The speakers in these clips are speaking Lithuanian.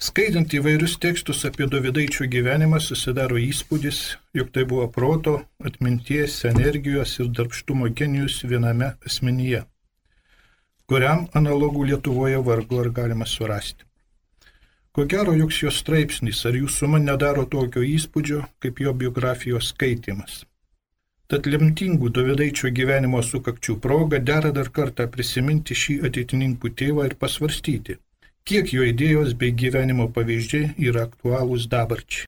Skaitant įvairius tekstus apie Dovydaičio gyvenimą susidaro įspūdis, jog tai buvo proto, atminties, energijos ir darbštumo genijus viename asmenyje, kuriam analogų Lietuvoje vargu ar galima surasti. Ko gero, joks jos straipsnis ar jų suma nedaro tokio įspūdžio, kaip jo biografijos skaitimas. Tad lemtingų Dovydaičio gyvenimo sukakčių proga dera dar kartą prisiminti šį ateitininkų tėvą ir pasvarstyti kiek jo idėjos bei gyvenimo pavyzdžiai yra aktualūs dabarčiai.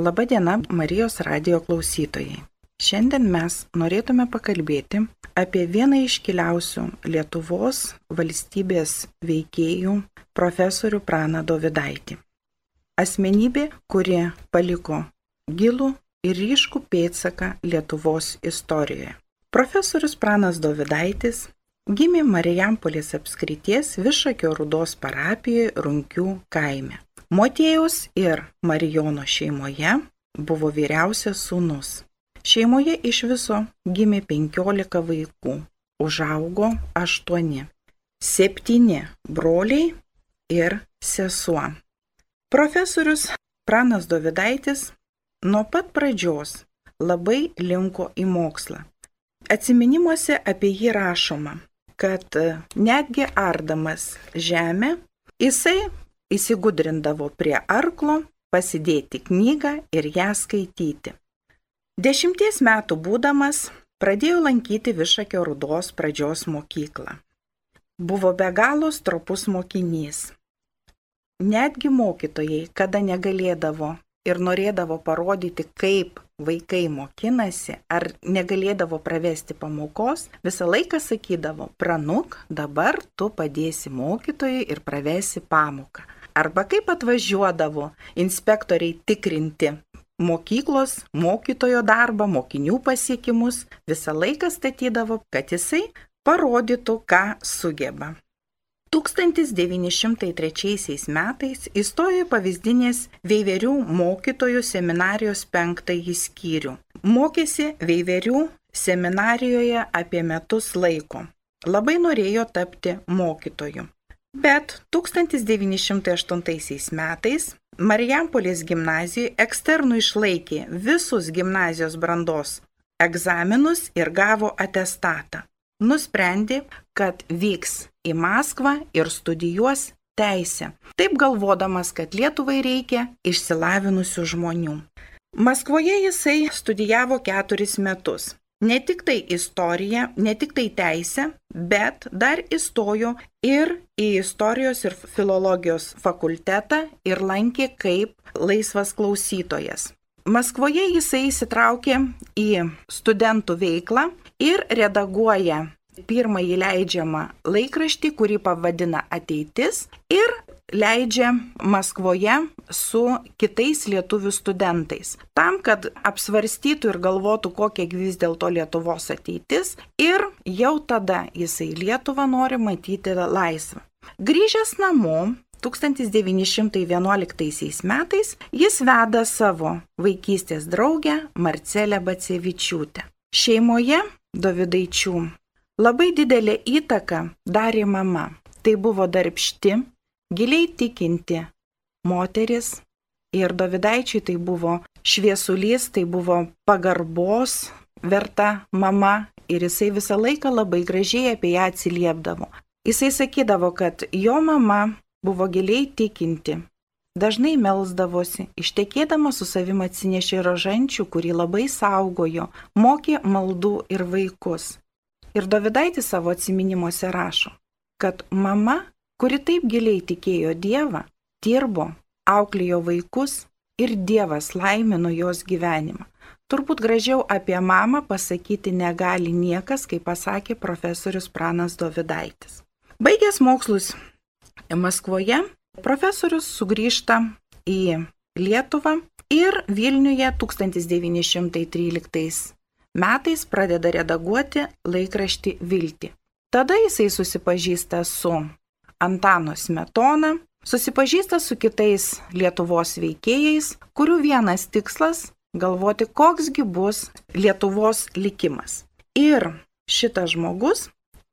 Labadiena Marijos radio klausytojai. Šiandien mes norėtume pakalbėti apie vieną iškiliausių Lietuvos valstybės veikėjų profesorių Praną Dovidaitį. Asmenybė, kuri paliko gilų ir ryškų pėdsaką Lietuvos istorijoje. Profesorius Pranas Dovidaitis gimė Marijampolės apskrities Višakio Rudos parapijoje Runkių kaime. Motėjaus ir Marijono šeimoje buvo vyriausias sūnus. Šeimoje iš viso gimė 15 vaikų, užaugo 8, 7 broliai ir sesuo. Profesorius Pranas Dovidaitis nuo pat pradžios labai linko į mokslą. Atsiminimuose apie jį rašoma, kad netgi ardamas žemę, jisai įsigudrindavo prie arklo, pasidėti knygą ir ją skaityti. Dešimties metų būdamas pradėjo lankyti Višakio rudos pradžios mokyklą. Buvo be galo stropus mokinys. Netgi mokytojai, kada negalėdavo ir norėdavo parodyti, kaip vaikai mokinasi ar negalėdavo pravesti pamokos, visą laiką sakydavo, pranuk, dabar tu padėsi mokytojai ir pravesi pamoką. Arba kaip atvažiuodavo inspektoriai tikrinti mokyklos, mokytojo darbą, mokinių pasiekimus, visą laiką statydavo, kad jisai parodytų, ką sugeba. 1903 metais įstojo pavyzdinės Veiverių mokytojų seminarijos penktąjį skyrių. Mokėsi Veiverių seminarijoje apie metus laiko. Labai norėjo tapti mokytoju. Bet 1908 metais Marijampolės gimnazijoje eksternų išlaikė visus gimnazijos brandos egzaminus ir gavo atestatą. Nusprendė, kad vyks į Maskvą ir studijuos teisę, taip galvodamas, kad Lietuvai reikia išsilavinusių žmonių. Maskvoje jisai studijavo keturis metus. Ne tik tai istoriją, ne tik tai teisę, bet dar įstojo ir į istorijos ir filologijos fakultetą ir lankė kaip laisvas klausytojas. Maskvoje jisai įsitraukė į studentų veiklą ir redaguoja pirmąjį leidžiamą laikraštį, kurį pavadina Ateitis ir leidžia Maskvoje su kitais lietuvių studentais. Tam, kad apsvarstytų ir galvotų, kokia vis dėlto Lietuvos ateitis ir jau tada jisai Lietuvą nori matyti laisvą. Grįžęs namo, 1911 metais jis veda savo vaikystės draugę Marcelę Bacevičiūtę. Šeimoje Dovydaičių Labai didelę įtaką darė mama. Tai buvo darbšti, giliai tikinti moteris ir Davidaičiui tai buvo šviesulys, tai buvo pagarbos verta mama ir jisai visą laiką labai gražiai apie ją atsiliepdavo. Jisai sakydavo, kad jo mama buvo giliai tikinti, dažnai melzdavosi, ištekėdama su savim atsinešė rožančių, kurį labai saugojo, mokė maldų ir vaikus. Ir Davidaitis savo atminimuose rašo, kad mama, kuri taip giliai tikėjo Dievą, dirbo, auklėjo vaikus ir Dievas laimino jos gyvenimą. Turbūt gražiau apie mamą pasakyti negali niekas, kaip pasakė profesorius Pranas Dovidaitis. Baigęs mokslus Maskvoje, profesorius sugrįžta į Lietuvą ir Vilniuje 1913 metais pradeda redaguoti laikraštį Viltį. Tada jisai susipažįsta su Antano Smetona, susipažįsta su kitais Lietuvos veikėjais, kurių vienas tikslas - galvoti, koksgi bus Lietuvos likimas. Ir šitas žmogus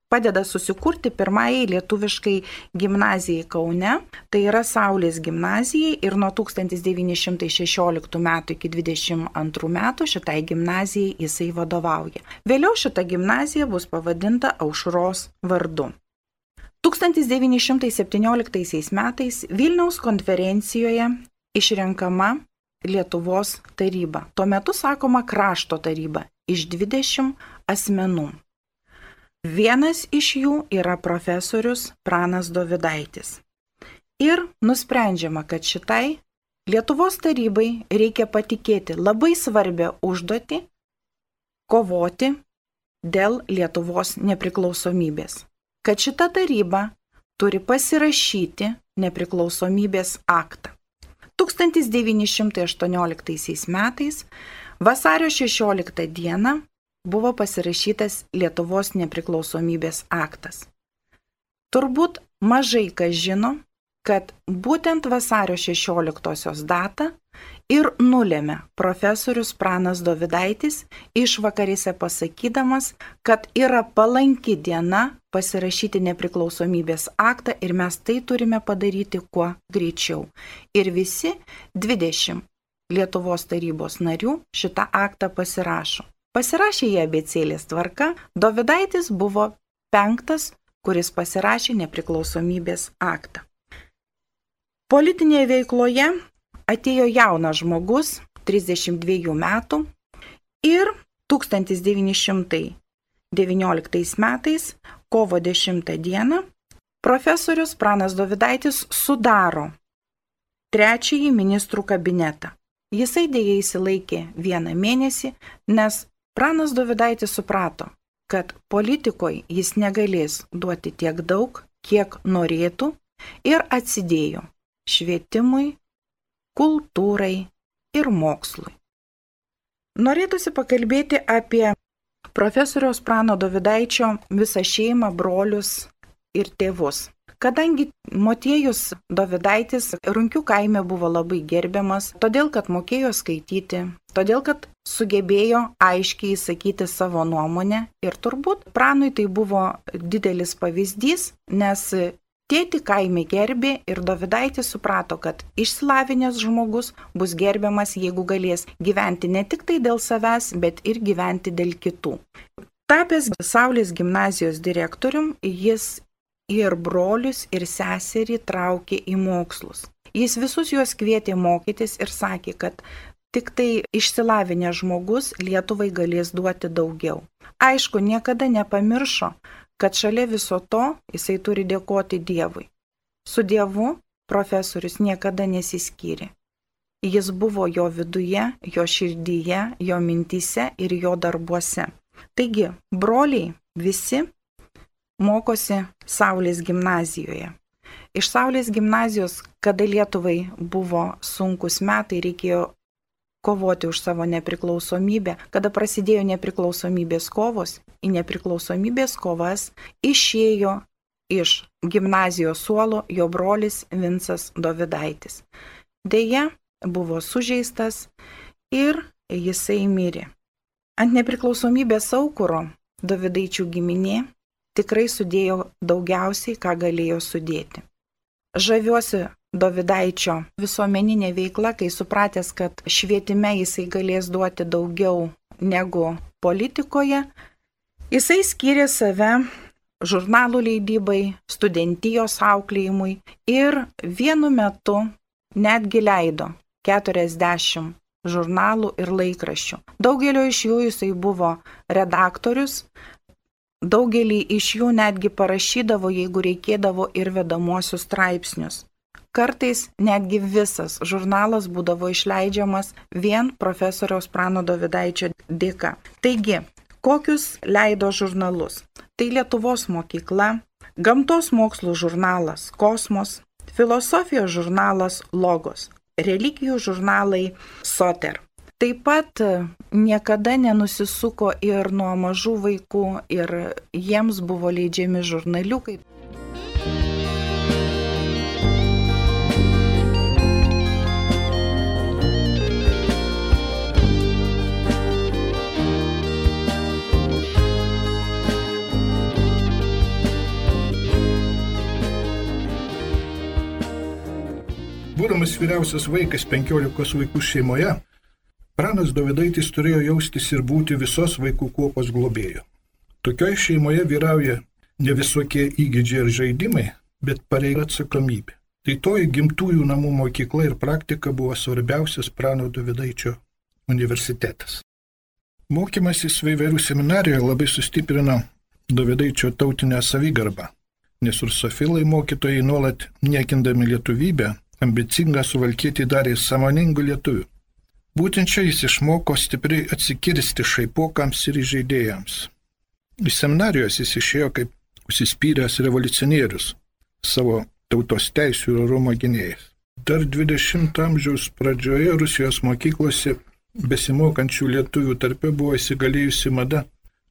padeda susikurti pirmąjį lietuviškai gimnazijai Kaune, tai yra Saulės gimnazijai ir nuo 1916 metų iki 22 metų šitai gimnazijai jisai vadovauja. Vėliau šita gimnazija bus pavadinta Aušros vardu. 1917 metais Vilniaus konferencijoje išrenkama Lietuvos taryba. Tuo metu sakoma krašto taryba iš 20 asmenų. Vienas iš jų yra profesorius Pranas Dovidaitis. Ir nusprendžiama, kad šitai Lietuvos tarybai reikia patikėti labai svarbią užduotį - kovoti dėl Lietuvos nepriklausomybės. Kad šita taryba turi pasirašyti nepriklausomybės aktą. 1918 metais vasario 16 dieną buvo pasirašytas Lietuvos nepriklausomybės aktas. Turbūt mažai kas žino, kad būtent vasario 16 datą ir nulėmė profesorius Pranas Dovidaitis išvakarėse pasakydamas, kad yra palanki diena pasirašyti nepriklausomybės aktą ir mes tai turime padaryti kuo greičiau. Ir visi 20 Lietuvos tarybos narių šitą aktą pasirašo. Pasirašė jį abecėlės tvarka, Dovidaitis buvo penktas, kuris pasirašė nepriklausomybės aktą. Politinėje veikloje atėjo jaunas žmogus, 32 metų, ir 1919 metais, kovo 10 dieną, profesorius Pranas Dovidaitis sudaro trečiąjį ministrų kabinetą. Jisai dėja įsilaikė vieną mėnesį, nes Pranas Dovidaitis suprato, kad politikoje jis negalės duoti tiek daug, kiek norėtų ir atsidėjo švietimui, kultūrai ir mokslui. Norėtųsi pakalbėti apie profesoriaus Prano Dovidaičio visą šeimą, brolius ir tėvus. Kadangi motiejus Dovidaitis Runkių kaime buvo labai gerbiamas, todėl kad mokėjo skaityti, todėl kad sugebėjo aiškiai įsakyti savo nuomonę ir turbūt pranui tai buvo didelis pavyzdys, nes Tėti kaime gerbė ir Dovidaitis suprato, kad išsilavinęs žmogus bus gerbiamas, jeigu galės gyventi ne tik tai dėl savęs, bet ir gyventi dėl kitų. Tapęs Saulės gimnazijos direktorium, jis ir brolius, ir seserį traukė į mokslus. Jis visus juos kvietė mokytis ir sakė, kad tik tai išsilavinę žmogus Lietuvai galės duoti daugiau. Aišku, niekada nepamiršo, kad šalia viso to jisai turi dėkoti Dievui. Su Dievu profesorius niekada nesiskyrė. Jis buvo jo viduje, jo širdyje, jo mintise ir jo darbuose. Taigi, broliai visi mokosi Saulės gimnazijoje. Iš Saulės gimnazijos, kada Lietuvai buvo sunkus metai, reikėjo kovoti už savo nepriklausomybę, kada prasidėjo nepriklausomybės kovos, į nepriklausomybės kovas išėjo iš gimnazijos suolo jo brolis Vincas Dovidaitis. Deja, buvo sužeistas ir jisai mirė. Ant nepriklausomybės aukuro Dovidaičių giminė tikrai sudėjo daugiausiai, ką galėjo sudėti. Žaviuosi Dovidaičio visuomeninė veikla, kai supratęs, kad švietime jisai galės duoti daugiau negu politikoje, jisai skyrė save žurnalų leidybai, studentijos auklėjimui ir vienu metu netgi leido 40 žurnalų ir laikraščių. Daugelio iš jų jisai buvo redaktorius, Daugelį iš jų netgi parašydavo, jeigu reikėdavo ir vedamuosius straipsnius. Kartais netgi visas žurnalas būdavo išleidžiamas vien profesoriaus Prano Davidaičio dėka. Taigi, kokius leido žurnalus? Tai Lietuvos mokykla, gamtos mokslų žurnalas Kosmos, filosofijos žurnalas Logos, religijų žurnalai Soter. Taip pat niekada nenusisuko ir nuo mažų vaikų ir jiems buvo leidžiami žurnaliukai. Būdamas vyriausias vaikas 15 vaikų šeimoje, pranas Davidaitis turėjo jaustis ir būti visos vaikų kuopos globėjo. Tokioje šeimoje vyrauja ne visokie įgūdžiai ir žaidimai, bet pareiga atsakomybė. Tai toji gimtųjų namų mokykla ir praktika buvo svarbiausias prano Davidaičio universitetas. Mokymasis Veiverių seminarijoje labai sustiprino Davidaičio tautinę savigarbą, nes ursofilai mokytojai nuolat niekindami lietuvybę ambicingą suvalkyti darė samoningų lietuvių. Būtent čia jis išmoko stipriai atsikirsti šaipokams ir žaidėjams. Iš seminarijos jis išėjo kaip užsispyręs revoliucionierius, savo tautos teisų ir orumo gynėjas. Dar 20 amžiaus pradžioje Rusijos mokyklose besimokančių lietuvių tarpe buvo įsigalėjusi mada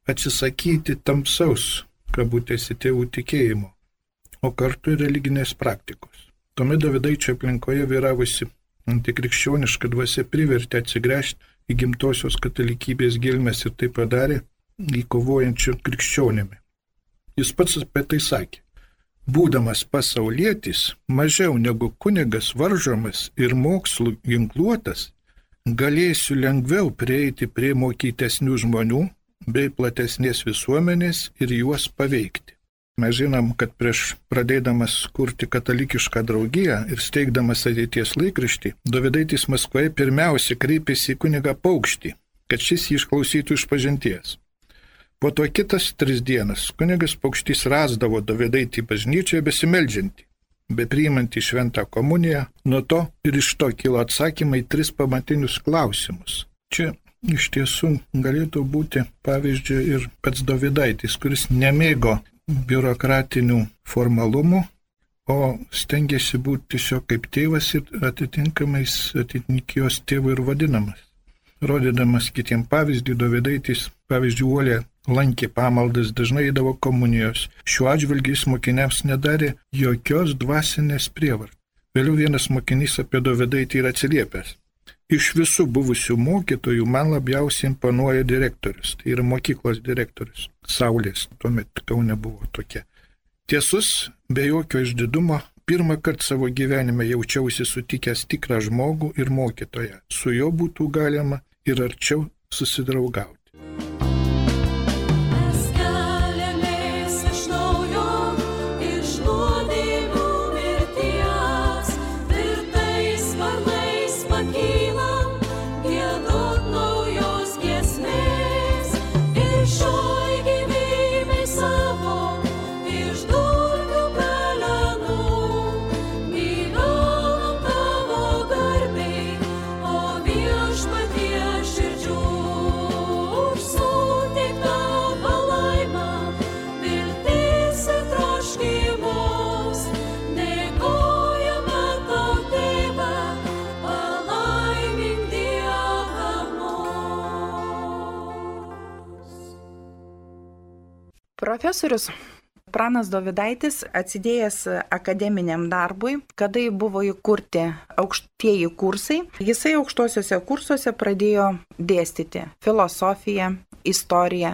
atsisakyti tamsaus, kabutėsi tėvų tikėjimo, o kartu ir religinės praktikos. Tuomet Davidaičio aplinkoje vyravusi antikrikščioniška dvasia privertė atsigręžti į gimtosios katalikybės gilmes ir tai padarė į kovojančių krikščionimi. Jis pats apie tai sakė. Būdamas pasaulietis, mažiau negu kunigas varžomas ir mokslų ginkluotas, galėsiu lengviau prieiti prie mokytesnių žmonių bei platesnės visuomenės ir juos paveikti. Mes žinom, kad prieš pradėdamas kurti katalikišką draugiją ir steigdamas ateities laikraštį, Davidaitis Maskvoje pirmiausia kreipėsi į kunigą Paukštį, kad šis jį išklausytų iš pažinties. Po to kitas tris dienas kunigas Paukštys rasdavo Davidaitį bažnyčioje besimeldžiantį, be priimantį šventą komuniją, nuo to ir iš to kilo atsakymai tris pamatinius klausimus. Čia iš tiesų galėtų būti pavyzdžiui ir pats Davidaitis, kuris nemėgo biurokratinių formalumų, o stengiasi būti tiesiog kaip tėvas ir atitinkamais atitinkijos tėvų ir vadinamas. Rodydamas kitiem pavyzdį, Davidaitis, pavyzdžiui, Uolė lankė pamaldas, dažnai įdavo komunijos. Šiuo atžvilgiu jis mokiniams nedarė jokios dvasinės prievart. Vėliau vienas mokinys apie Davidaitį yra atsiliepęs. Iš visų buvusių mokytojų man labiausiai imponuoja direktorius, tai yra mokyklos direktorius. Saulės, tuomet Kaune buvo tokia. Tiesus, be jokio išdidumo, pirmą kartą savo gyvenime jaučiausi sutikęs tikrą žmogų ir mokytoją. Su juo būtų galima ir arčiau susidraugauti. Profesorius Pranas Dovydaitis atsidėjęs akademiniam darbui, kada buvo įkurti aukštieji kursai, jisai aukštuosiuose kursuose pradėjo dėstyti filosofiją, istoriją,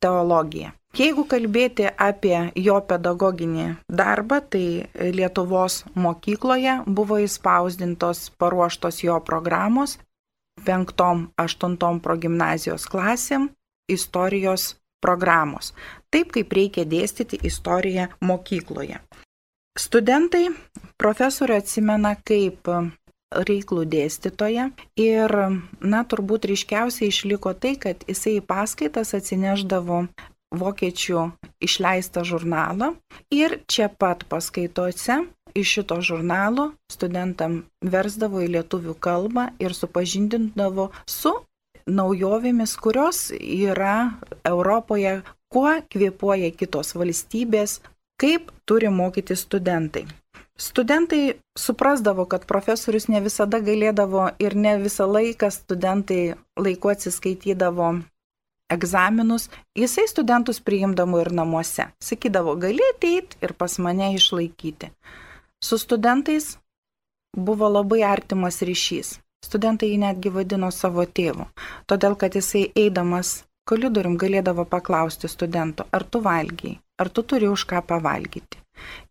teologiją. Jeigu kalbėti apie jo pedagoginį darbą, tai Lietuvos mokykloje buvo įspausdintos paruoštos jo programos 5-8 progymnazijos klasėm istorijos programos, taip kaip reikia dėstyti istoriją mokykloje. Studentai profesorių atsimena kaip reiklų dėstytoją ir, na, turbūt ryškiausiai išliko tai, kad jisai į paskaitas atsineždavo vokiečių išleistą žurnalą ir čia pat paskaitose iš šito žurnalo studentam versdavo į lietuvių kalbą ir supažindindavo su naujovėmis, kurios yra Europoje, kuo kvepuoja kitos valstybės, kaip turi mokyti studentai. Studentai suprasdavo, kad profesorius ne visada galėdavo ir ne visą laiką studentai laiku atsiskaitydavo egzaminus, jisai studentus priimdavo ir namuose. Sakydavo, gali ateiti ir pas mane išlaikyti. Su studentais buvo labai artimas ryšys. Studentai jį netgi vadino savo tėvu, todėl kad jisai eidamas koridorium galėdavo paklausti studento, ar tu valgiai, ar tu turi už ką pavalgyti.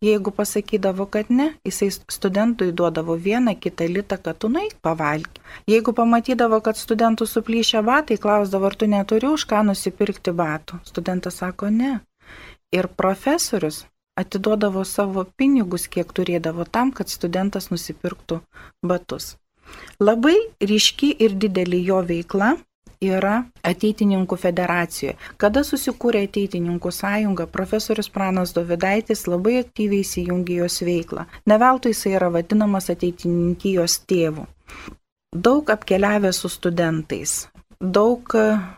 Jeigu pasakydavo, kad ne, jisai studentui duodavo vieną kitą litą, kad tu nueik pavalgy. Jeigu pamatydavo, kad studentų suplyšę batai, klausdavo, ar tu neturi už ką nusipirkti batų. Studentas sako ne. Ir profesorius atiduodavo savo pinigus, kiek turėdavo tam, kad studentas nusipirktų batus. Labai ryški ir didelį jo veikla yra ateitininkų federacijoje. Kada susikūrė ateitininkų sąjunga, profesorius Pranas Dovidaitis labai aktyviai įsijungė jos veiklą. Neveltui jisai yra vadinamas ateitininkijos tėvu. Daug apkeliavęs su studentais, daug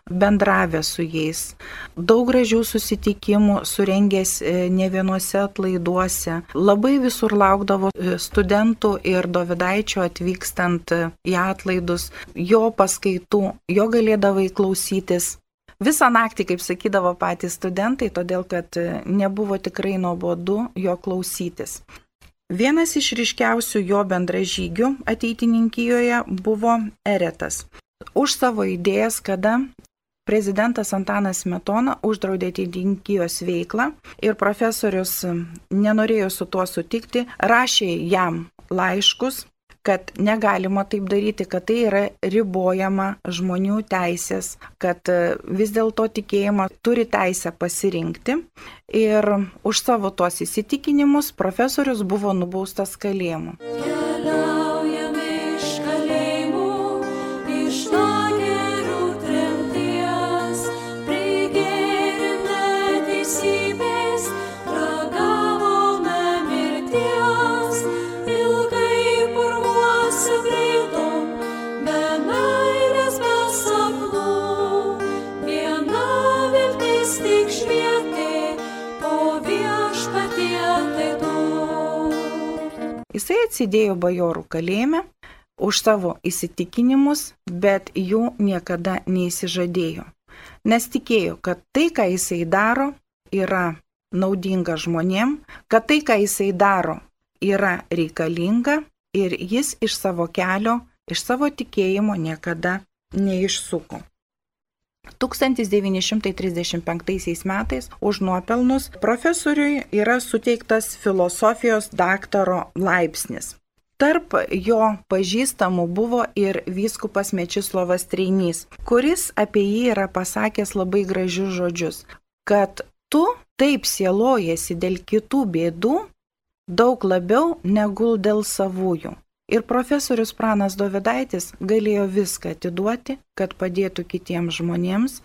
bendravę su jais, daug gražių susitikimų surengęs e, ne vienuose atlaiduose. Labai visur laukdavo e, studentų ir Dovidaičio atvykstant e, į atlaidus, jo paskaitų, jo galėdavai klausytis. Visą naktį, kaip sakydavo patys studentai, todėl kad nebuvo tikrai nuobodu jo klausytis. Vienas iš ryškiausių jo bendražygių ateitininkijoje buvo Eretas už savo idėjas, kada prezidentas Antanas Smetona uždraudė teidininkijos veiklą ir profesorius nenorėjo su tuo sutikti, rašė jam laiškus, kad negalima taip daryti, kad tai yra ribojama žmonių teisės, kad vis dėlto tikėjimą turi teisę pasirinkti. Ir už savo tuos įsitikinimus profesorius buvo nubaustas kalėjimu. Keliau. Atsidėjo bajorų kalėjime už savo įsitikinimus, bet jų niekada neįsižadėjo. Nes tikėjo, kad tai, ką jisai daro, yra naudinga žmonėm, kad tai, ką jisai daro, yra reikalinga ir jis iš savo kelio, iš savo tikėjimo niekada neišsuko. 1935 metais už nuopelnus profesoriui yra suteiktas filosofijos daktaro laipsnis. Tarp jo pažįstamų buvo ir vyskupas Mečislovas Treinys, kuris apie jį yra pasakęs labai gražius žodžius, kad tu taip sielojasi dėl kitų bėdų daug labiau negu dėl savųjų. Ir profesorius Pranas Dovidaitis galėjo viską atiduoti, kad padėtų kitiems žmonėms.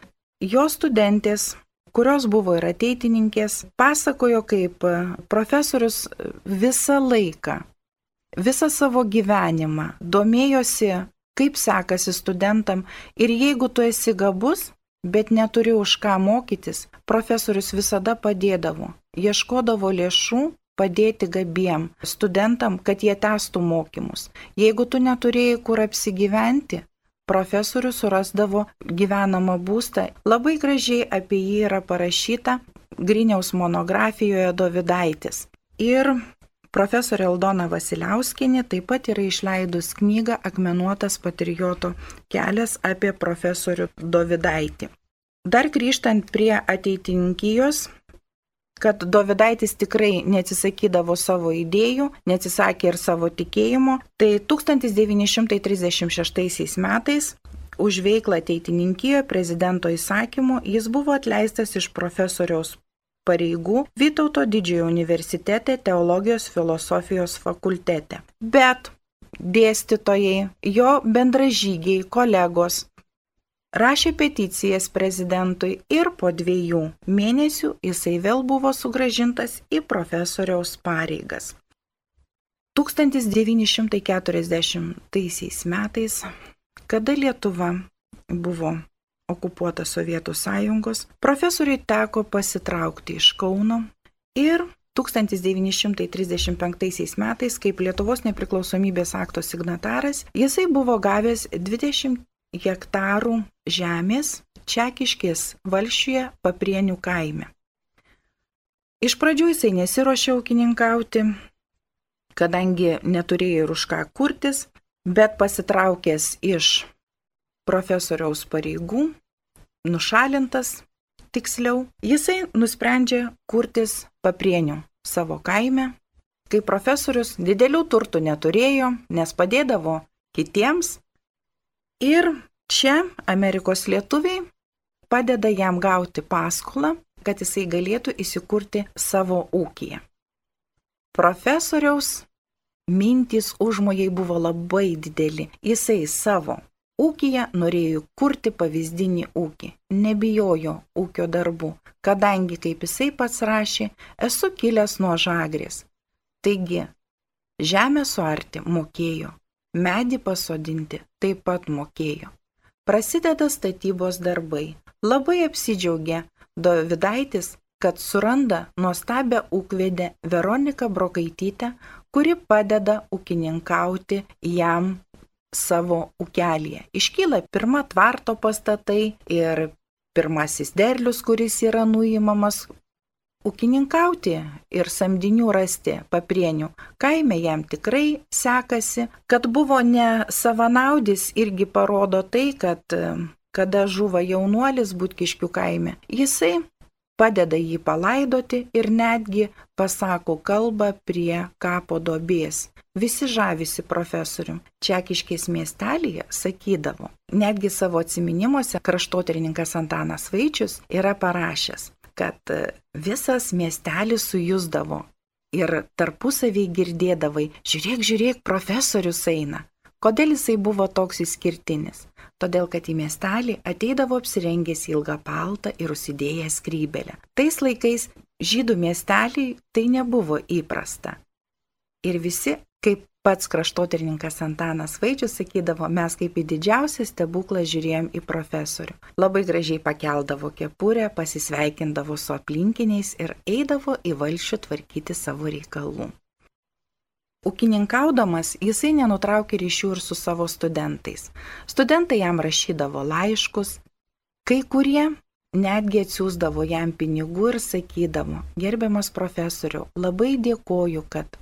Jo studentės, kurios buvo ir ateitininkės, pasakojo, kaip profesorius visą laiką, visą savo gyvenimą domėjosi, kaip sekasi studentam ir jeigu tu esi gabus, bet neturi už ką mokytis, profesorius visada padėdavo, ieškodavo lėšų padėti gabiem studentam, kad jie testų mokymus. Jeigu tu neturėjai kur apsigyventi, profesorius surasdavo gyvenamą būstą. Labai gražiai apie jį yra parašyta Griniaus monografijoje Dovidaitis. Ir profesorė Aldona Vasiliauskinė taip pat yra išleidus knygą Akmenuotas patrioto kelias apie profesorių Dovidaitį. Dar grįžtant prie ateitininkijos, kad Dovidaitis tikrai neatsisakydavo savo idėjų, neatsisakė ir savo tikėjimo, tai 1936 metais už veiklą ateitininkijoje prezidento įsakymu jis buvo atleistas iš profesoriaus pareigų Vytauto didžiojo universitete teologijos filosofijos fakultete. Bet dėstytojai, jo bendražygiai, kolegos rašė peticijas prezidentui ir po dviejų mėnesių jisai vėl buvo sugražintas į profesoriaus pareigas. 1940 metais, kada Lietuva buvo okupuota Sovietų sąjungos, profesoriui teko pasitraukti iš Kauno ir 1935 metais, kaip Lietuvos nepriklausomybės akto signataras, jisai buvo gavęs 20 hektarų žemės Čekiškės valšiuje Paprienių kaime. Iš pradžių jisai nesiuošė ūkininkauti, kadangi neturėjo ir už ką kurtis, bet pasitraukęs iš profesoriaus pareigų, nušalintas tiksliau, jisai nusprendžia kurtis paprienių savo kaime. Kai profesorius didelių turtų neturėjo, nes padėdavo kitiems. Ir čia Amerikos lietuviai padeda jam gauti paskolą kad jisai galėtų įsikurti savo ūkiją. Profesoriaus mintys užmojai buvo labai dideli. Jisai savo ūkiją norėjo kurti pavyzdinį ūkį, nebijojo ūkio darbų, kadangi, kaip jisai pats rašė, esu kilęs nuo žagrės. Taigi, žemę suarti mokėjo, medį pasodinti taip pat mokėjo. Prasideda statybos darbai. Labai apsidžiaugia, Dovidaitis, kad suranda nuostabią ūkvedę Veroniką Brokaitytę, kuri padeda ūkininkauti jam savo ūkelėje. Iškyla pirma tvarto pastatai ir pirmasis derlius, kuris yra nuimamas. Ūkininkauti ir samdinių rasti paprienių kaime jam tikrai sekasi, kad buvo ne savanaudis irgi parodo tai, kad kada žuva jaunuolis būtkiškių kaime, jisai padeda jį palaidoti ir netgi pasako kalbą prie kapo dobės. Visi žavisi profesorium. Čekiškės miestelėje sakydavo, netgi savo atminimuose kraštoterininkas Antanas Vaičius yra parašęs, kad visas miestelis sujusdavo ir tarpusavį girdėdavai, žiūrėk, žiūrėk, profesorius eina. Kodėl jisai buvo toks išskirtinis? todėl kad į miestelį ateidavo apsirengęs ilgą paltą ir užsidėjęs skrybelę. Tais laikais žydų miesteliai tai nebuvo įprasta. Ir visi, kaip pats kraštoterininkas Antanas Vaičius sakydavo, mes kaip į didžiausią stebuklą žiūrėjom į profesorių. Labai gražiai pakeldavo kepurę, pasisveikindavo su aplinkiniais ir eidavo į valšių tvarkyti savo reikalų. Ūkininkaudamas jisai nenutraukė ryšių ir su savo studentais. Studentai jam rašydavo laiškus, kai kurie netgi atsiųsdavo jam pinigų ir sakydavo, gerbiamas profesoriu, labai dėkoju, kad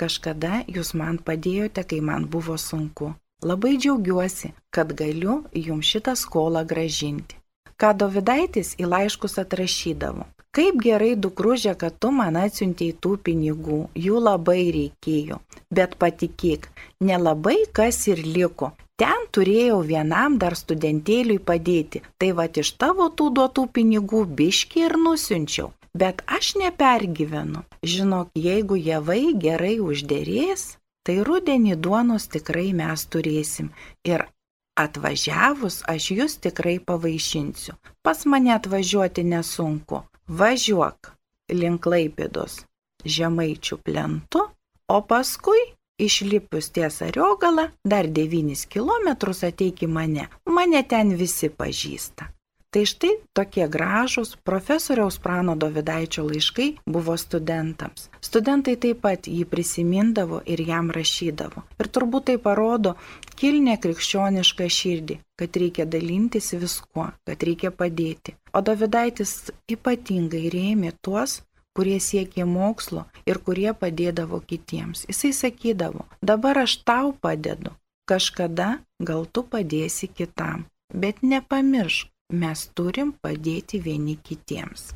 kažkada jūs man padėjote, kai man buvo sunku. Labai džiaugiuosi, kad galiu jums šitą skolą gražinti. Ką Dovidaitis į laiškus atrašydavo. Kaip gerai dukružė, kad tu man atsiuntėjai tų pinigų, jų labai reikėjo. Bet patikėk, nelabai kas ir liko. Ten turėjau vienam dar studentėliui padėti, tai va iš tavo tų duotų pinigų biški ir nusinčiau. Bet aš nepergyvenu. Žinok, jeigu javai gerai uždėrės, tai rudenį duonos tikrai mes turėsim. Ir atvažiavus aš jūs tikrai pavaišinsiu. Pas mane atvažiuoti nesunku važiuok link Klaipėdos žemaičių plentu, o paskui išlipus ties Ariogalą dar 9 km ateik į mane, mane ten visi pažįsta. Tai štai tokie gražūs profesoriaus Prano Dovidaičio laiškai buvo studentams. Studentai taip pat jį prisimindavo ir jam rašydavo. Ir turbūt tai parodo kilnę krikščionišką širdį, kad reikia dalintis viskuo, kad reikia padėti. O Davidaitis ypatingai rėmė tuos, kurie siekė mokslo ir kurie padėdavo kitiems. Jisai sakydavo, dabar aš tau padedu, kažkada gal tu padėsi kitam, bet nepamiršk, mes turim padėti vieni kitiems.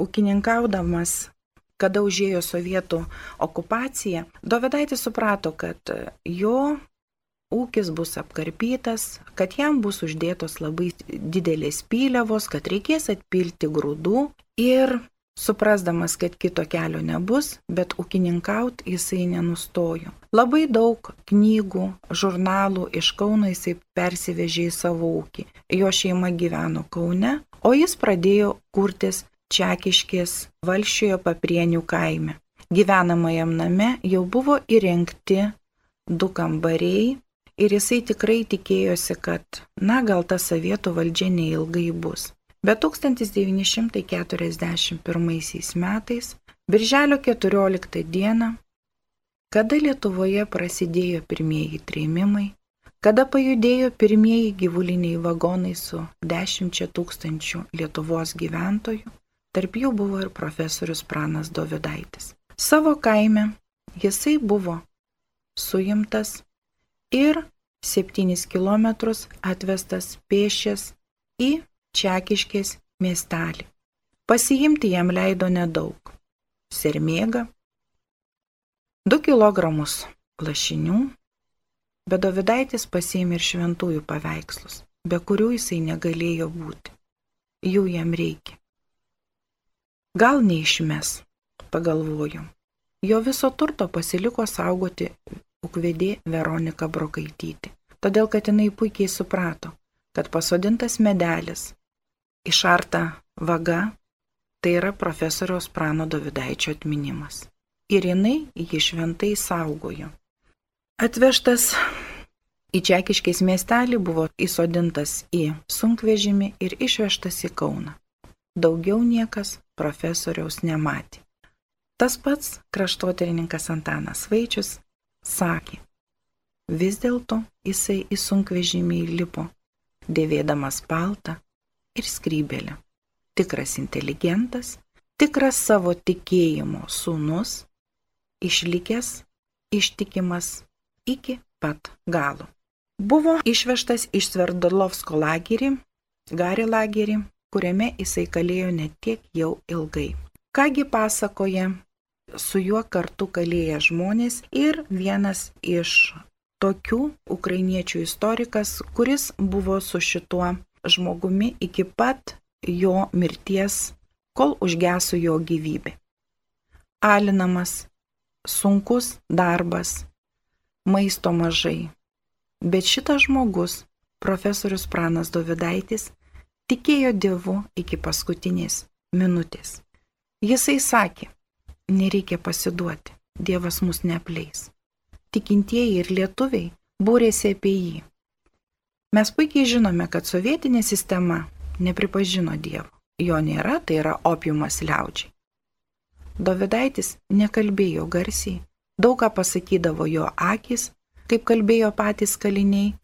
Ūkininkaudamas, kada užėjo sovietų okupacija, Dovedaitis suprato, kad jo ūkis bus apkarpytas, kad jam bus uždėtos labai didelės pyliavos, kad reikės atpilti grūdų ir Suprasdamas, kad kito kelio nebus, bet ūkininkaut jisai nenustojo. Labai daug knygų, žurnalų iš Kauno jisai persivežė į savo ūkį. Jo šeima gyveno Kaune, o jis pradėjo kurtis Čekiškės valšiojo paprienių kaime. gyvenamajam name jau buvo įrengti du kambariai ir jisai tikrai tikėjosi, kad, na, gal ta sovietų valdžia neilgai bus. Bet 1941 metais, birželio 14 dieną, kada Lietuvoje prasidėjo pirmieji trėmimai, kada pajudėjo pirmieji gyvuliniai vagonai su dešimčia tūkstančių Lietuvos gyventojų, tarp jų buvo ir profesorius Pranas Dovidaitis. Savo kaime jisai buvo suimtas ir 7 km atvestas pėšęs į Čekiškės miestelį. Pasiimti jam leido nedaug. Sermėga, 2 kg lašinių, bet Dovidaitis pasiėmė ir šventųjų paveikslus, be kurių jisai negalėjo būti. Jų jam reikia. Gal neišmes, pagalvoju. Jo viso turto pasiliko saugoti ukvedė Veronika Brokaitytė, todėl kad jinai puikiai suprato, kad pasodintas medelis, išarta vaga, tai yra profesoriaus Prano Davidaičio atminimas. Ir jinai jį šventai saugojo. Atvežtas į Čekiškės miestelį buvo įsodintas į sunkvežimį ir išvežtas į Kauną. Daugiau niekas profesoriaus nematė. Tas pats kraštotyrininkas Antanas Vaičius sakė, vis dėlto jisai į sunkvežimį įlipo, dėvėdamas paltą ir skrybelę. Tikras inteligentas, tikras savo tikėjimo sūnus, išlikęs, ištikimas iki pat galo. Buvo išvežtas iš Sverdolovsko lagerį, Gari lagerį, kuriame jisai kalėjo net tiek jau ilgai. Kągi pasakoja su juo kartu kalėję žmonės ir vienas iš tokių ukrainiečių istorikas, kuris buvo su šituo žmogumi iki pat jo mirties, kol užgeso jo gyvybė. Alinamas, sunkus darbas, maisto mažai. Bet šitas žmogus, profesorius Pranas Dovidaitis, tikėjo Dievu iki paskutinės minutės. Jisai sakė, nereikia pasiduoti, Dievas mus neapleis. Tikintieji ir lietuviai būrėsi apie jį. Mes puikiai žinome, kad sovietinė sistema nepripažino Dievo. Jo nėra, tai yra opiumas liaudžiai. Dovidaitis nekalbėjo garsiai, daug ką pasakydavo jo akis, kaip kalbėjo patys kaliniai,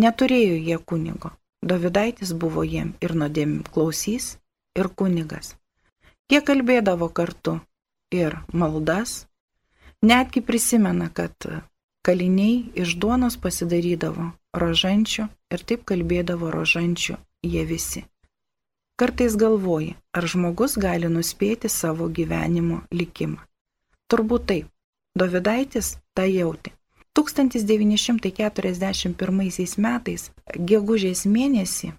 neturėjo jie kunigo. Dovidaitis buvo jiem ir nuodėm klausys, ir kunigas. Jie kalbėdavo kartu ir maldas, netgi prisimena, kad kaliniai iš duonos pasidarydavo rožančių ir taip kalbėdavo rožančių jie visi. Kartais galvoji, ar žmogus gali nuspėti savo gyvenimo likimą. Turbūt taip. Dovidaitis tą jautė. 1941 metais gegužės mėnesį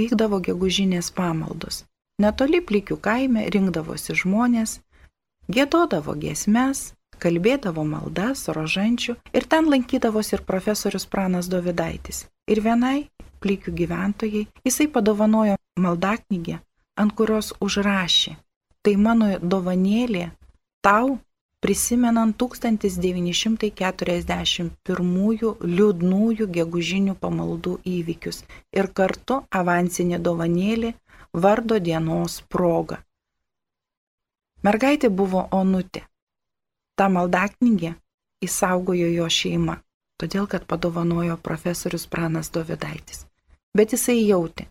vykdavo gegužinės pamaldos. Netoli plikių kaime rinkdavosi žmonės, gėdodavo giesmes, kalbėdavo maldas, rožančių ir ten lankydavosi ir profesorius Pranas Dovidaitis. Ir vienai plikių gyventojai jisai padovanojo maldaknygę, ant kurios užrašė, tai mano dovanėlė tau prisimenant 1941 liūdnųjų gegužinių pamaldų įvykius ir kartu avansinė dovanėlė vardo dienos proga. Mergaitė buvo Onutė. Ta maldaknygė įsaugojo jo šeima, todėl kad padovanojo profesorius Pranas Dovidaitis. Bet jisai jautė,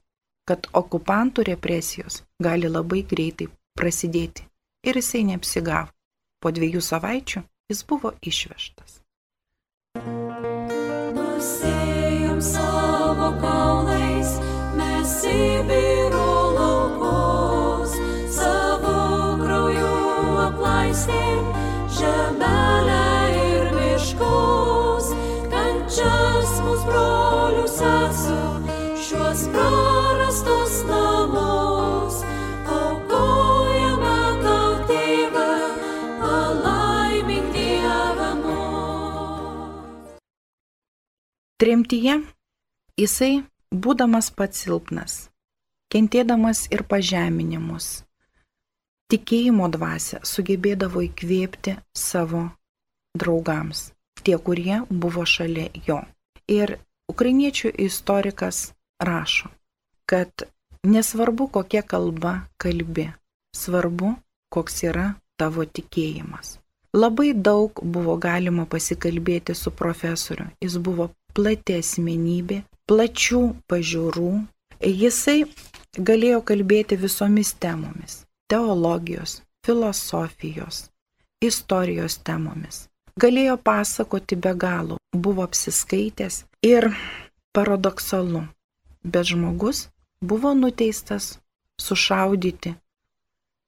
kad okupantų represijos gali labai greitai prasidėti ir jisai neapsigavo. Po dviejų savaičių jis buvo išvežtas. Nusėjom savo kaulais, mes Sibiro Tremtyje jisai, būdamas pats silpnas, kentėdamas ir pažeminimus, tikėjimo dvasę sugebėdavo įkvėpti savo draugams, tie, kurie buvo šalia jo. Ir ukrainiečių istorikas rašo, kad nesvarbu, kokia kalba kalbi, svarbu, koks yra tavo tikėjimas. Labai daug buvo galima pasikalbėti su profesoriu. Jis buvo plati asmenybė, plačių pažiūrų. Jisai galėjo kalbėti visomis temomis - teologijos, filosofijos, istorijos temomis. Galėjo pasakoti be galo, buvo apsiskaitęs ir paradoksalu, bet žmogus buvo nuteistas sušaudyti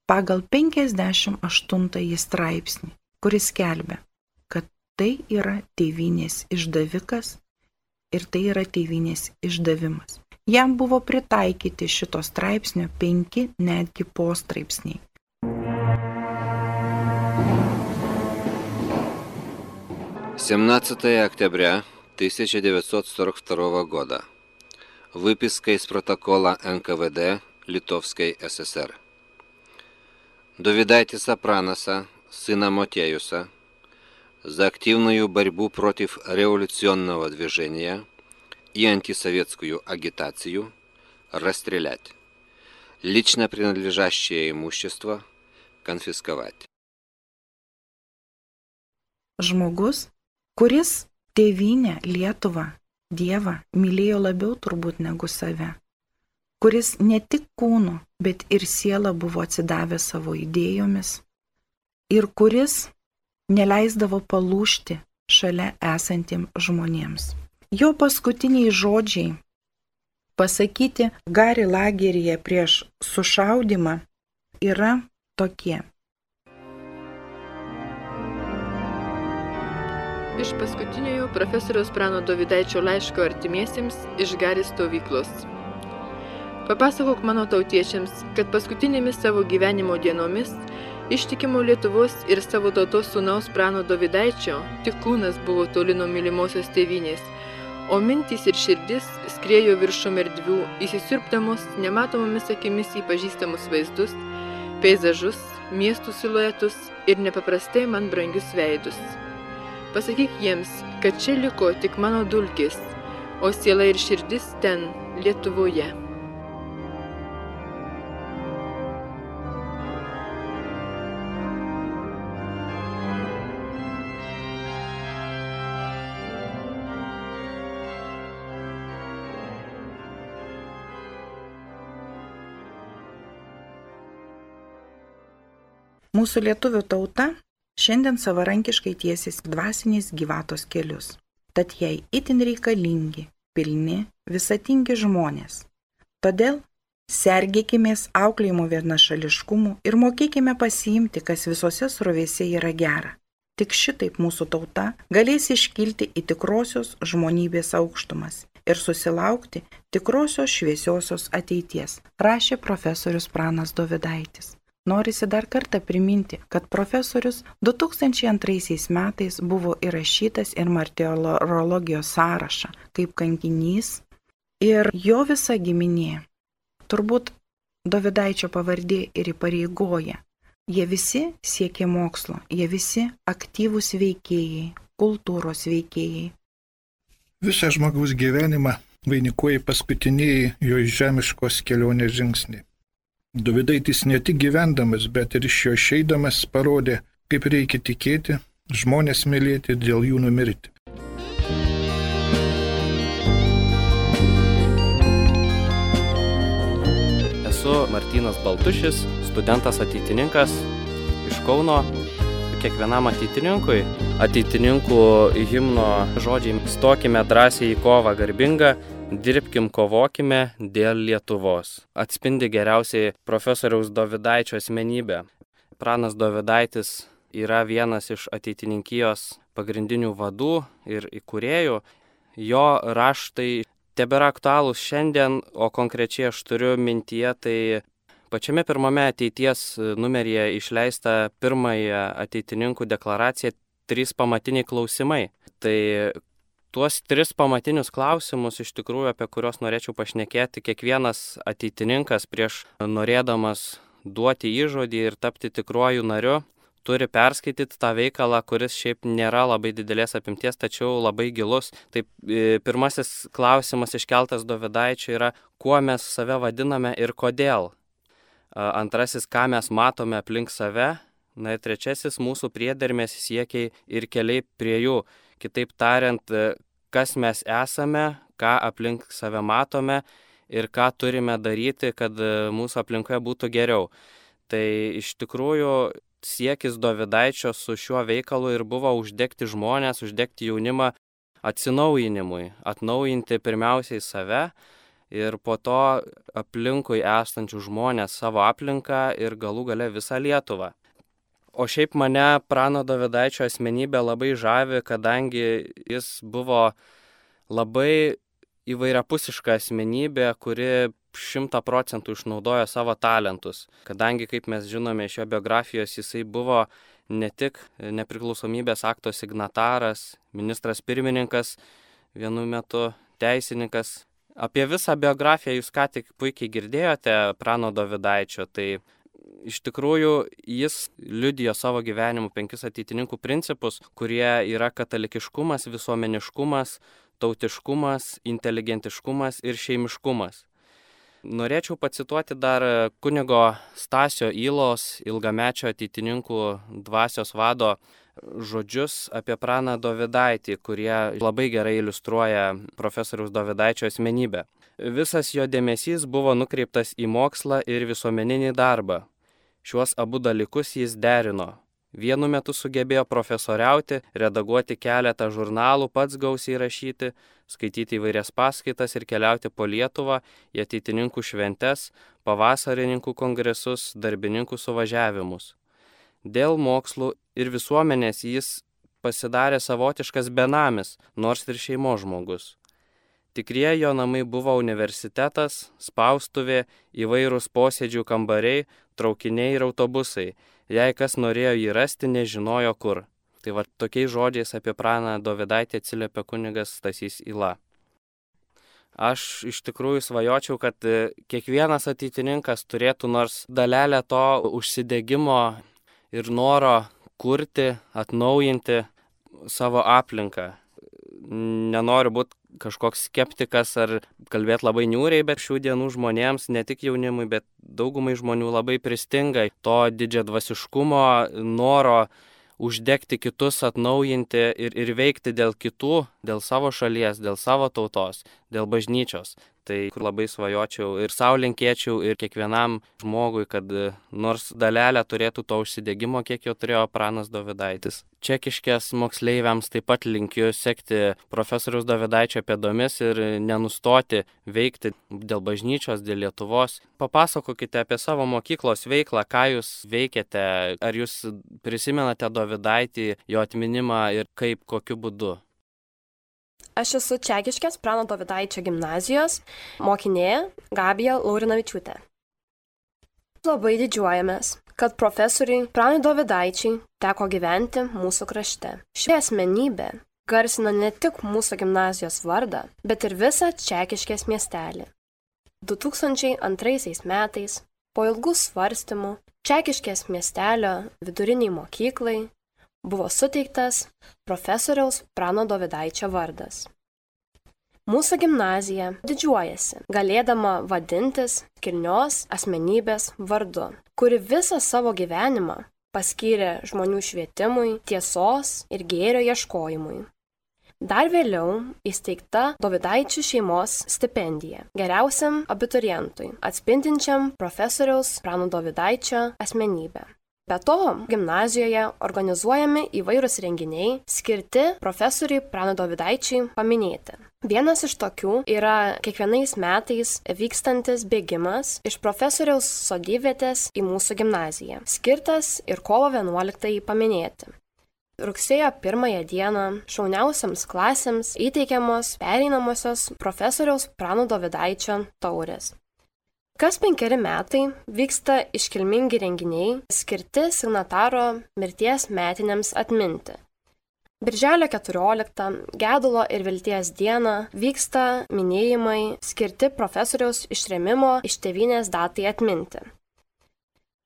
pagal 58 straipsnį, kuris kelbė, kad tai yra tėvinės išdavikas ir tai yra tėvinės išdavimas. Jam buvo pritaikyti šito straipsnio penki netgi postraipsniai. Семнадцатое октября 1942 года. Выписка из протокола НКВД Литовской ССР. Довидайтеса Пранаса, сына Мотеюса, за активную борьбу против революционного движения и антисоветскую агитацию расстрелять. Лично принадлежащее имущество конфисковать. Žmogus, kuris tėvynę Lietuvą, Dievą mylėjo labiau turbūt negu save, kuris ne tik kūnu, bet ir siela buvo atsidavęs savo idėjomis ir kuris neleisdavo palūšti šalia esantiems žmonėms. Jo paskutiniai žodžiai pasakyti Gari lageryje prieš sušaudimą yra tokie. Iš paskutiniojo profesoriaus Prano Dovydaičio laiško artimiesiems iš Gari stovyklos. Papasakok mano tautiečiams, kad paskutinėmis savo gyvenimo dienomis Ištikimo Lietuvos ir savo tautos sūnaus Prano Dovydaičio tik kūnas buvo toli nuo mylimosios tėvynės, o mintys ir širdis skrėjo viršum erdvių, įsisirpdamos nematomomis akimis į pažįstamus vaizdus, peizažus, miestų siluetus ir nepaprastai man brangius veidus. Pasakyk jiems, kad čia liko tik mano dulkis, o siela ir širdis ten, Lietuvoje. Mūsų lietuvių tauta šiandien savarankiškai tiesis dvasiniais gyvatos kelius. Tad jai itin reikalingi, pilni, visatingi žmonės. Todėl sergėkimės auklėjimo vienašališkumu ir mokėkime pasiimti, kas visose srovėse yra gera. Tik šitaip mūsų tauta galės iškilti į tikrosios žmonybės aukštumas ir susilaukti tikrosios šviesiosios ateities, rašė profesorius Pranas Dovidaitis. Norisi dar kartą priminti, kad profesorius 2002 metais buvo įrašytas ir martirologijos sąrašą kaip kankinys ir jo visa giminė. Turbūt Davidaičio pavardė ir įpareigoja. Jie visi siekia mokslo, jie visi aktyvūs veikėjai, kultūros veikėjai. Visą žmogaus gyvenimą vainikuoja paskutiniai jo žemiškos kelionės žingsniai. Davidaitis ne tik gyvendamas, bet ir iš jo išeidamas parodė, kaip reikia tikėti, žmonės mylėti ir dėl jų numirti. Esu Martinas Baltušis, studentas ateitininkas iš Kauno. Kiekvienam ateitininkui, ateitininkų himno žodžiai, stokime drąsiai į kovą garbingą, Dirbkim, kovokime dėl Lietuvos. Atspindi geriausiai profesoriaus Davidaičio asmenybę. Pranas Davidaitis yra vienas iš ateitininkijos pagrindinių vadų ir įkūrėjų. Jo raštai tebėra aktualūs šiandien, o konkrečiai aš turiu mintyje tai pačiame pirmame ateities numeryje išleista pirmąją ateitininkų deklaraciją trys pamatiniai klausimai. Tai tuos tris pamatinius klausimus iš tikrųjų, apie kuriuos norėčiau pašnekėti, kiekvienas ateitininkas prieš norėdamas duoti įžodį ir tapti tikruoju nariu, turi perskaityti tą veikalą, kuris šiaip nėra labai didelės apimties, tačiau labai gilus. Taip, e, pirmasis klausimas iškeltas Dovidaičio yra, kuo mes save vadiname ir kodėl. Antrasis, ką mes matome aplink save. Na ir trečiasis, mūsų priedermės siekiai ir keliai prie jų. Kitaip tariant, e, kas mes esame, ką aplink save matome ir ką turime daryti, kad e, mūsų aplinkoje būtų geriau. Tai iš tikrųjų siekis Dovidaičio su šiuo veikalu ir buvo uždegti žmonės, uždegti jaunimą atsinaujinimui, atnaujinti pirmiausiai save ir po to aplinkui esančių žmonės savo aplinką ir galų gale visą Lietuvą. O šiaip mane Prano Dovidaičio asmenybė labai žavi, kadangi jis buvo labai įvairiapusiška asmenybė, kuri šimta procentų išnaudojo savo talentus. Kadangi, kaip mes žinome iš jo biografijos, jisai buvo ne tik nepriklausomybės akto signataras, ministras pirmininkas, vienu metu teisininkas. Apie visą biografiją jūs ką tik puikiai girdėjote Prano Davidaičio, tai iš tikrųjų jis liudijo savo gyvenimu penkis ateitininkų principus, kurie yra katalikiškumas, visuomeniškumas, tautiškumas, inteligentiškumas ir šeimiškumas. Norėčiau pacituoti dar kunigo Stasio Įlos, ilgamečio ateitininkų dvasios vado žodžius apie praną Dovidaitį, kurie labai gerai iliustruoja profesoriaus Dovidaičio asmenybę. Visas jo dėmesys buvo nukreiptas į mokslą ir visuomeninį darbą. Šiuos abu dalykus jis derino Vienu metu sugebėjo profesoriauti, redaguoti keletą žurnalų, pats gausiai rašyti, skaityti įvairias paskaitas ir keliauti po Lietuvą į ateitininkų šventes, pavasarininkų kongresus, darbininkų suvažiavimus. Dėl mokslų ir visuomenės jis pasidarė savotiškas benamis, nors ir šeimo žmogus. Tikrieji jo namai buvo universitetas, spaustuvė, įvairūs posėdžių kambariai, traukiniai ir autobusai Jei kas norėjo jį rasti, nežinojo kur. Tai va tokiais žodžiais apie praną Dovidaitį atsiliepia kunigas Stasys Ila. Aš iš tikrųjų svajočiau, kad e, kiekvienas ateitininkas turėtų nors dalelę to užsidėgymo ir noro kurti, atnaujinti savo aplinką. Nenoriu būti kažkoks skeptikas ar kalbėti labai niūriai, bet šių dienų žmonėms, ne tik jaunimui, bet daugumai žmonių labai pristinga to didžio dvasiškumo, noro uždegti kitus, atnaujinti ir, ir veikti dėl kitų, dėl savo šalies, dėl savo tautos, dėl bažnyčios. Tai labai svajočiau ir savo linkėčiau ir kiekvienam žmogui, kad e, nors dalelę turėtų to užsidėgymo, kiek jo turėjo pranas Davidaitis. Čekiškės moksleiviams taip pat linkiu sekti profesorius Davidaičio pėdomis ir nenustoti veikti dėl bažnyčios, dėl Lietuvos. Papasakokite apie savo mokyklos veiklą, ką jūs veikiate, ar jūs prisimenate Davidaitį, jo atminimą ir kaip, kokiu būdu. Aš esu Čekiškės Prano Dovitaičio gimnazijos mokinė Gabija Laurinavičiūtė. Labai didžiuojamės, kad profesoriui Pranui Dovitaičiai teko gyventi mūsų krašte. Ši asmenybė garsina ne tik mūsų gimnazijos vardą, bet ir visą Čekiškės miestelį. 2002 metais, po ilgų svarstymų, Čekiškės miestelio viduriniai mokyklai buvo suteiktas profesoriaus Prano Dovidaičio vardas. Mūsų gimnazija didžiuojasi, galėdama vadintis kilnios asmenybės vardu, kuri visą savo gyvenimą paskyrė žmonių švietimui, tiesos ir gėrio ieškojimui. Dar vėliau įsteigta Dovidaičių šeimos stipendija geriausiam abiturientui, atspindinčiam profesoriaus Prano Dovidaičio asmenybę. Be to, gimnazijoje organizuojami įvairūs renginiai skirti profesoriui Prano Dovidaičiai paminėti. Vienas iš tokių yra kiekvienais metais vykstantis bėgimas iš profesoriaus sodyvietės į mūsų gimnaziją, skirtas ir kovo 11 paminėti. Rugsėjo pirmąją dieną šauniausiams klasėms įteikiamos pereinamosios profesoriaus Prano Dovidaičio taurės. Kas penkeri metai vyksta iškilmingi renginiai skirti signataro mirties metiniams atminti. Birželio 14 gedulo ir vilties dieną vyksta minėjimai skirti profesoriaus išremimo iš tevinės datai atminti.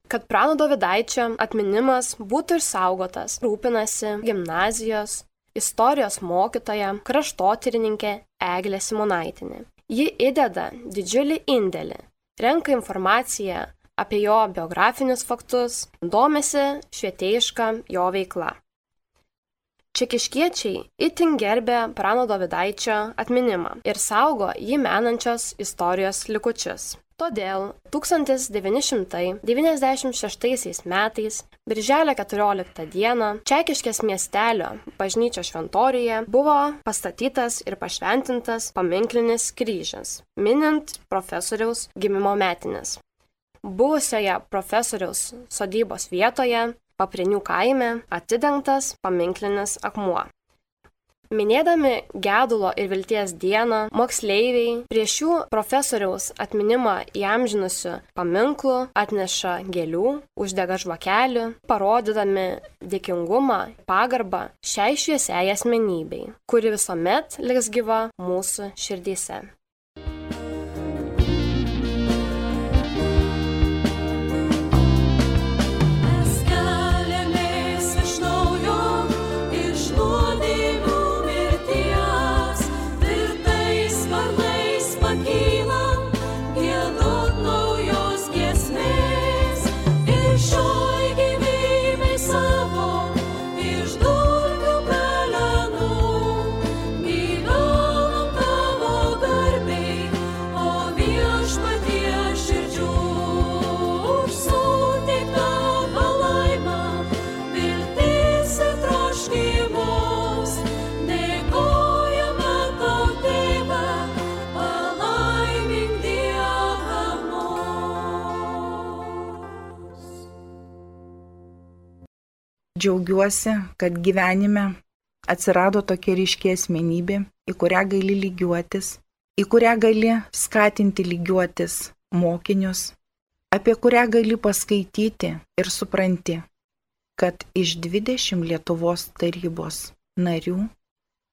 kad Prano Davidaičio atminimas būtų išsaugotas, rūpinasi gimnazijos, istorijos mokytoja, kraštotyrininkė Eglė Simonaitinė. Ji įdeda didžiulį indėlį, renka informaciją apie jo biografinius faktus, domisi švietėjišką jo veiklą. Čekiškiečiai itin gerbė Prano Davidaičio atminimą ir saugo jį menančios istorijos likučius. Todėl 1996 metais, birželio 14 dieną, Čekiškės miestelio bažnyčios šventorijoje buvo pastatytas ir pašventintas paminklinis kryžius, minint profesoriaus gimimo metinės. Buvusioje profesoriaus sodybos vietoje, Paprinių kaime, atidengtas paminklinis akmuo. Minėdami gedulo ir vilties dieną, moksleiviai prie šių profesoriaus atminimą įamžinusių paminklų atneša gėlių, uždega žvakelių, parodydami dėkingumą, pagarbą šiai šviesiai asmenybei, kuri visuomet liks gyva mūsų širdyse. Džiaugiuosi, kad gyvenime atsirado tokia ryškė asmenybė, į kurią gali lygiuotis, į kurią gali skatinti lygiuotis mokinius, apie kurią gali paskaityti ir supranti, kad iš 20 Lietuvos tarybos narių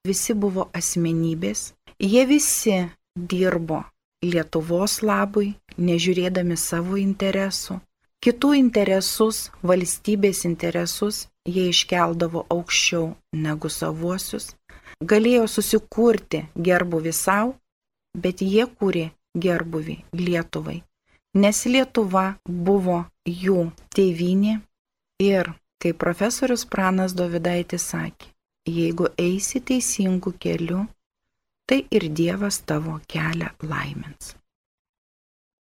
visi buvo asmenybės, jie visi dirbo Lietuvos labui, nežiūrėdami savo interesų, kitų interesus, valstybės interesus jie iškeldavo aukščiau negu savuosius, galėjo susikurti gerbuvį savo, bet jie kūrė gerbuvį Lietuvai, nes Lietuva buvo jų tėvynė ir, kaip profesorius Pranas Dovidaitis sakė, jeigu eisi teisingų kelių, tai ir Dievas tavo kelią laimins.